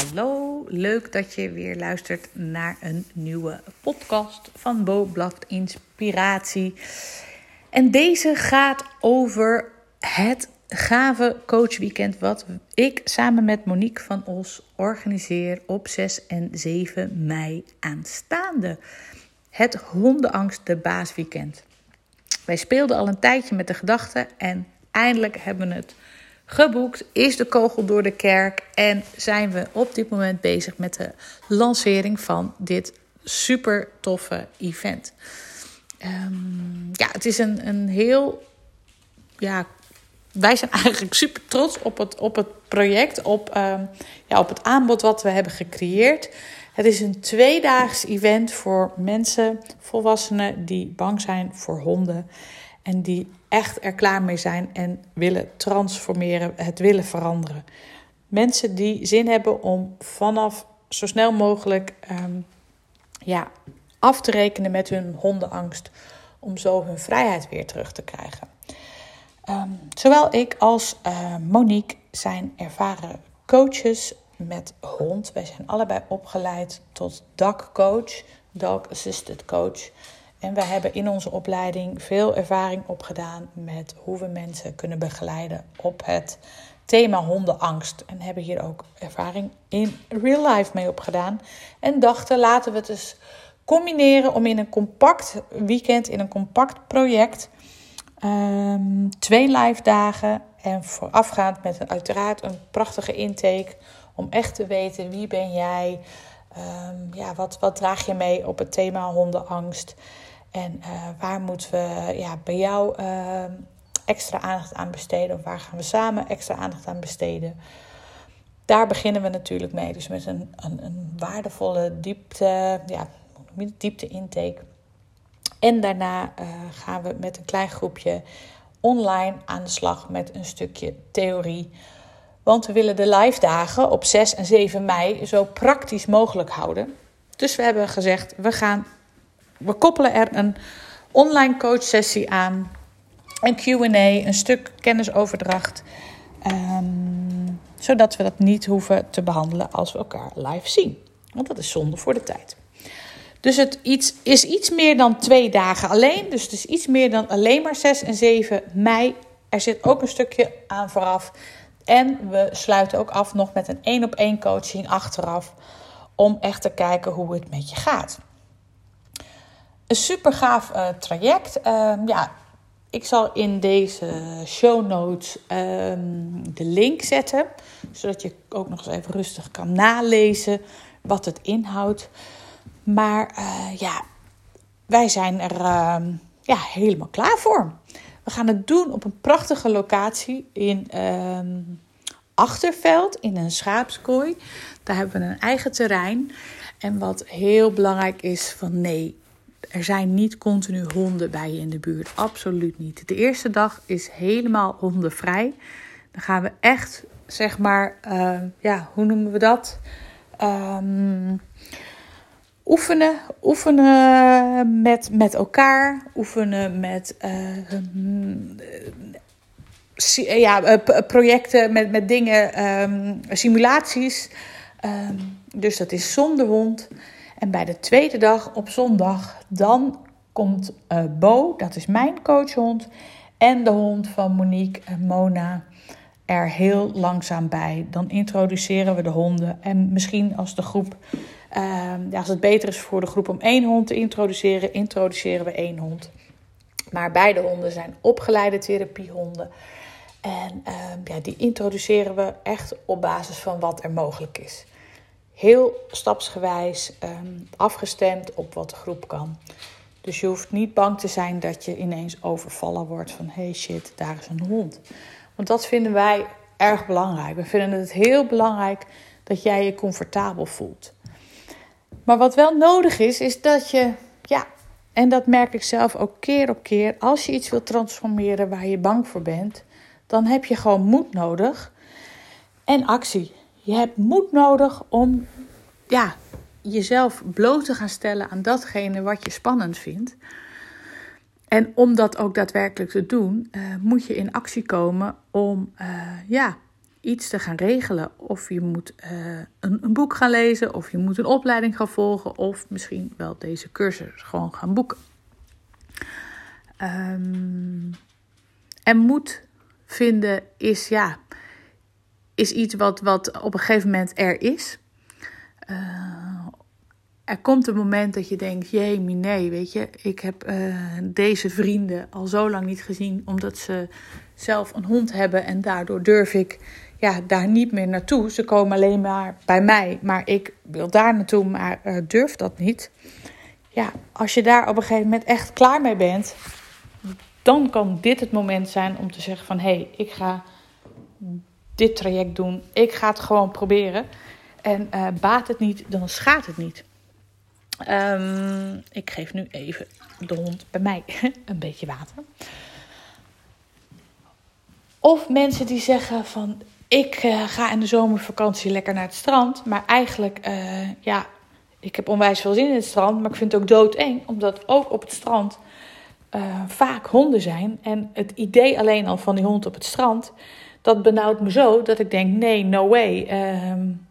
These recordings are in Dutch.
Hallo, leuk dat je weer luistert naar een nieuwe podcast van Bo Blaft Inspiratie. En deze gaat over het gave coachweekend wat ik samen met Monique van Os organiseer op 6 en 7 mei aanstaande. Het hondenangst de baasweekend. Wij speelden al een tijdje met de gedachte en eindelijk hebben we het geboekt, is de kogel door de kerk en zijn we op dit moment bezig met de lancering van dit super toffe event. Um, ja, het is een, een heel. Ja, wij zijn eigenlijk super trots op het, op het project, op, um, ja, op het aanbod wat we hebben gecreëerd. Het is een tweedaags event voor mensen, volwassenen die bang zijn voor honden. En die echt er klaar mee zijn en willen transformeren, het willen veranderen. Mensen die zin hebben om vanaf zo snel mogelijk um, ja, af te rekenen met hun hondenangst. Om zo hun vrijheid weer terug te krijgen. Um, zowel ik als uh, Monique zijn ervaren coaches met hond. Wij zijn allebei opgeleid tot DAC-coach, Dog Assisted Coach. En we hebben in onze opleiding veel ervaring opgedaan met hoe we mensen kunnen begeleiden op het thema hondenangst. En hebben hier ook ervaring in real life mee opgedaan. En dachten, laten we het eens combineren om in een compact weekend, in een compact project, um, twee live dagen en voorafgaand met een, uiteraard een prachtige intake om echt te weten wie ben jij, um, ja, wat, wat draag je mee op het thema hondenangst. En uh, waar moeten we ja, bij jou uh, extra aandacht aan besteden? Of waar gaan we samen extra aandacht aan besteden? Daar beginnen we natuurlijk mee. Dus met een, een, een waardevolle diepte, ja, diepte intake. En daarna uh, gaan we met een klein groepje online aan de slag met een stukje theorie. Want we willen de live dagen op 6 en 7 mei zo praktisch mogelijk houden. Dus we hebben gezegd, we gaan we koppelen er een online coach sessie aan, een QA, een stuk kennisoverdracht. Um, zodat we dat niet hoeven te behandelen als we elkaar live zien. Want dat is zonde voor de tijd. Dus het iets, is iets meer dan twee dagen alleen. Dus het is iets meer dan alleen maar 6 en 7 mei. Er zit ook een stukje aan vooraf. En we sluiten ook af nog met een één op één coaching achteraf. Om echt te kijken hoe het met je gaat. Een super gaaf uh, traject. Uh, ja, ik zal in deze show notes um, de link zetten. Zodat je ook nog eens even rustig kan nalezen wat het inhoudt. Maar uh, ja, wij zijn er ja, helemaal klaar voor. We gaan het doen op een prachtige locatie in Achterveld, in een schaapskooi. Daar hebben we een eigen terrein. En wat heel belangrijk is van nee, er zijn niet continu honden bij je in de buurt. Absoluut niet. De eerste dag is helemaal hondenvrij. Dan gaan we echt, zeg maar, uh, ja, hoe noemen we dat? Um, oefenen. Oefenen met, met elkaar. Oefenen met uh, ja, projecten, met, met dingen, um, simulaties. Dus dat is zonder hond. En bij de tweede dag op zondag, dan komt uh, Bo, dat is mijn coachhond, en de hond van Monique en Mona er heel langzaam bij. Dan introduceren we de honden. En misschien als de groep, uh, ja, als het beter is voor de groep om één hond te introduceren, introduceren we één hond. Maar beide honden zijn opgeleide therapiehonden. En uh, ja, die introduceren we echt op basis van wat er mogelijk is heel stapsgewijs um, afgestemd op wat de groep kan. Dus je hoeft niet bang te zijn dat je ineens overvallen wordt van hey shit, daar is een hond. Want dat vinden wij erg belangrijk. We vinden het heel belangrijk dat jij je comfortabel voelt. Maar wat wel nodig is, is dat je, ja, en dat merk ik zelf ook keer op keer, als je iets wilt transformeren waar je bang voor bent, dan heb je gewoon moed nodig en actie. Je hebt moed nodig om ja, jezelf bloot te gaan stellen aan datgene wat je spannend vindt. En om dat ook daadwerkelijk te doen, uh, moet je in actie komen om uh, ja, iets te gaan regelen. Of je moet eh, een, een, boek gaan lezen, of je moet een opleiding gaan volgen, of misschien wel deze cursus gewoon gaan boeken. Um, en moed vinden is, ja, is iets wat, wat op een gegeven moment er is. Uh, er komt een moment dat je denkt: jee, nee, weet je, ik heb uh, deze vrienden al zo lang niet gezien, omdat ze zelf een hond hebben en daardoor durf ik ja, daar niet meer naartoe. Ze komen alleen maar bij mij, maar ik wil daar naartoe, maar uh, durf dat niet. Ja, als je daar op een gegeven moment echt klaar mee bent, dan kan dit het moment zijn om te zeggen van hé, hey, ik ga dit traject doen. Ik ga het gewoon proberen. En uh, baat het niet, dan schaadt het niet. Um, ik geef nu even de hond bij mij een beetje water. Of mensen die zeggen van ik uh, ga in de zomervakantie lekker naar het strand. Maar eigenlijk, uh, ja, ik heb onwijs veel zin in het strand. Maar ik vind het ook doodeng. Omdat ook op het strand vaak honden zijn. En het idee alleen al van die hond op het strand. Dat benauwt me zo dat ik denk nee, no way. Um,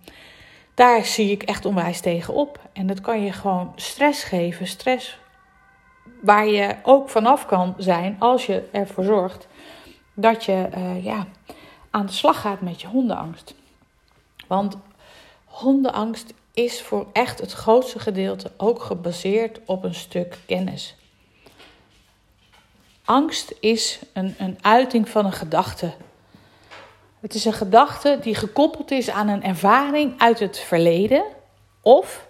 daar zie ik echt onwijs tegen op. En dat kan je gewoon stress geven. Stress waar je ook vanaf kan zijn als je ervoor zorgt dat je uh, ja, aan de slag gaat met je hondenangst. Want hondenangst is voor echt het grootste gedeelte ook gebaseerd op een stuk kennis. Angst is een, een uiting van een gedachte het is een gedachte die gekoppeld is aan een ervaring uit het verleden of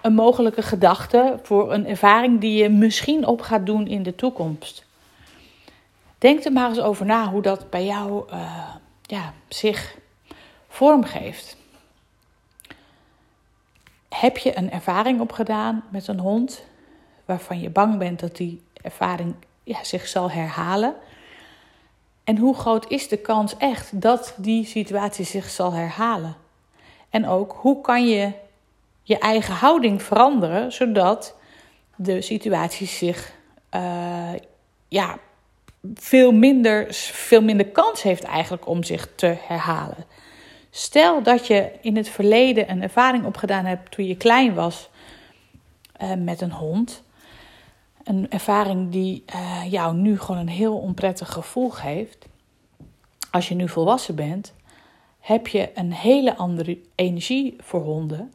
een mogelijke gedachte voor een ervaring die je misschien op gaat doen in de toekomst. Denk er maar eens over na hoe dat bij jou uh, ja, zich vormgeeft. Heb je een ervaring opgedaan met een hond waarvan je bang bent dat die ervaring ja, zich zal herhalen? En hoe groot is de kans echt dat die situatie zich zal herhalen? En ook hoe kan je je eigen houding veranderen zodat de situatie zich uh, ja, veel, minder, veel minder kans heeft eigenlijk om zich te herhalen. Stel dat je in het verleden een ervaring opgedaan hebt toen je klein was uh, met een hond. Een ervaring die uh, jou nu gewoon een heel onprettig gevoel geeft. Als je nu volwassen bent, heb je een hele andere energie voor honden.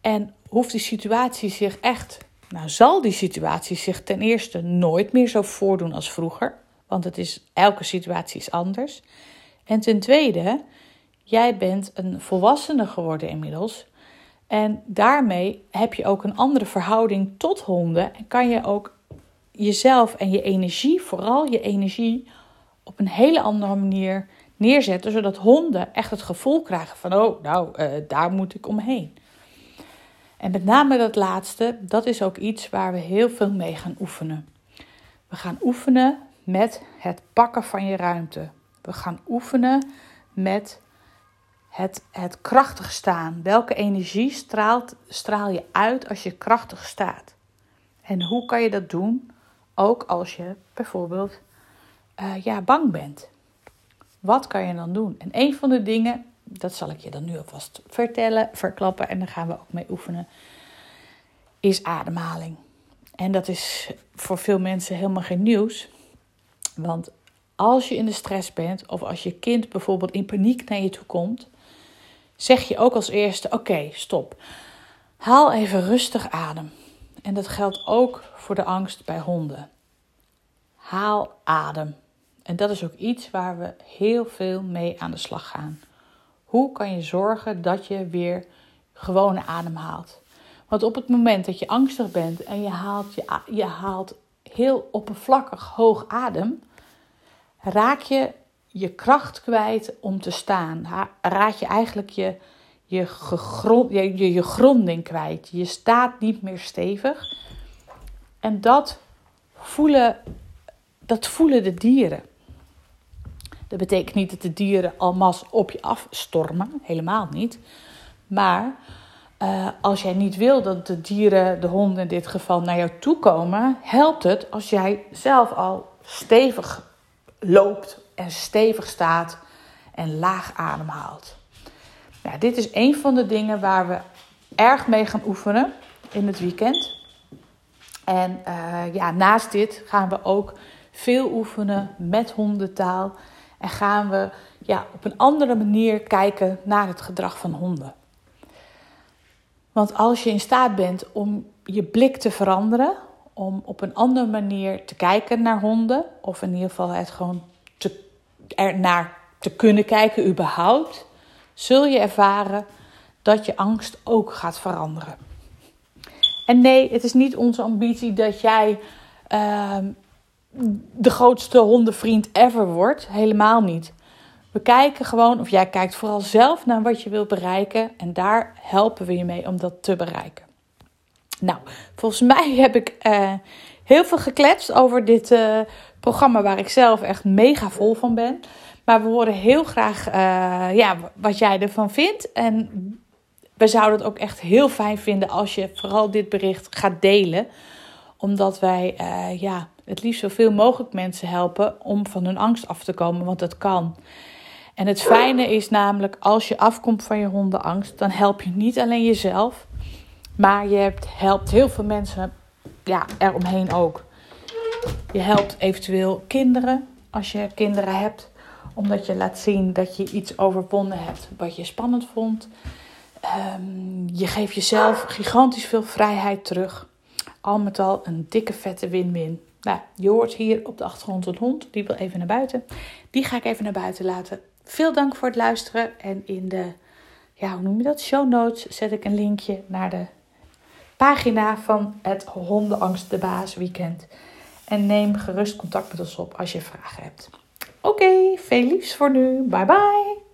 En hoeft die situatie zich echt, nou zal die situatie zich ten eerste nooit meer zo voordoen als vroeger. Want het is, elke situatie is anders. En ten tweede, jij bent een volwassene geworden inmiddels. En daarmee heb je ook een andere verhouding tot honden. En kan je ook jezelf en je energie, vooral je energie, op een hele andere manier neerzetten, zodat honden echt het gevoel krijgen van, oh, nou, uh, daar moet ik omheen. En met name dat laatste, dat is ook iets waar we heel veel mee gaan oefenen. We gaan oefenen met het pakken van je ruimte. We gaan oefenen met het, het krachtig staan. Welke energie straalt, straal je uit als je krachtig staat? En hoe kan je dat doen? Ook als je bijvoorbeeld uh, ja, bang bent. Wat kan je dan doen? En een van de dingen, dat zal ik je dan nu alvast vertellen, verklappen en daar gaan we ook mee oefenen, is ademhaling. En dat is voor veel mensen helemaal geen nieuws. Want als je in de stress bent of als je kind bijvoorbeeld in paniek naar je toe komt, zeg je ook als eerste: Oké, stop. Haal even rustig adem. En dat geldt ook voor de angst bij honden. Haal adem. En dat is ook iets waar we heel veel mee aan de slag gaan. Hoe kan je zorgen dat je weer gewone adem haalt? Want op het moment dat je angstig bent en je haalt, je, je haalt heel oppervlakkig hoog adem, raak je je kracht kwijt om te staan. Raak je eigenlijk je, je, gegrond, je, je, gronding kwijt. Je staat niet meer stevig. En dat voelen, dat voelen de dieren. Dat betekent niet dat de dieren almas op je afstormen, helemaal niet. Maar uh, als jij niet wil dat de dieren, de honden in dit geval, naar jou toe komen, helpt het als jij zelf al stevig loopt en stevig staat en laag ademhaalt. Nou, dit is een van de dingen waar we erg mee gaan oefenen in het weekend. En uh, ja, naast dit gaan we ook veel oefenen met hondentaal. En gaan we ja, op een andere manier kijken naar het gedrag van honden. Want als je in staat bent om je blik te veranderen, om op een andere manier te kijken naar honden, of in ieder geval het gewoon te, er naar te kunnen kijken überhaupt, zul je ervaren dat je angst ook gaat veranderen. En nee, het is niet onze ambitie dat jij uh, de grootste hondenvriend ever wordt. Helemaal niet. We kijken gewoon, of jij kijkt vooral zelf naar wat je wilt bereiken. En daar helpen we je mee om dat te bereiken. Nou, volgens mij heb ik uh, heel veel gekletst over dit uh, programma waar ik zelf echt mega vol van ben. Maar we horen heel graag uh, ja, wat jij ervan vindt. En we zouden het ook echt heel fijn vinden als je vooral dit bericht gaat delen. Omdat wij uh, ja, het liefst zoveel mogelijk mensen helpen om van hun angst af te komen, want dat kan. En het fijne is namelijk, als je afkomt van je hondenangst, dan help je niet alleen jezelf, maar je helpt heel veel mensen ja, eromheen ook. Je helpt eventueel kinderen, als je kinderen hebt, omdat je laat zien dat je iets overwonnen hebt wat je spannend vond. Um, je geeft jezelf gigantisch veel vrijheid terug. Al met al een dikke vette win-win. Nou, je hoort hier op de achtergrond een hond. Die wil even naar buiten. Die ga ik even naar buiten laten. Veel dank voor het luisteren. En in de, ja, hoe noem je dat? Show notes zet ik een linkje naar de pagina van het Hondenangst de Baas Weekend. En neem gerust contact met ons op als je vragen hebt. Oké, veel liefs voor nu. Bye bye.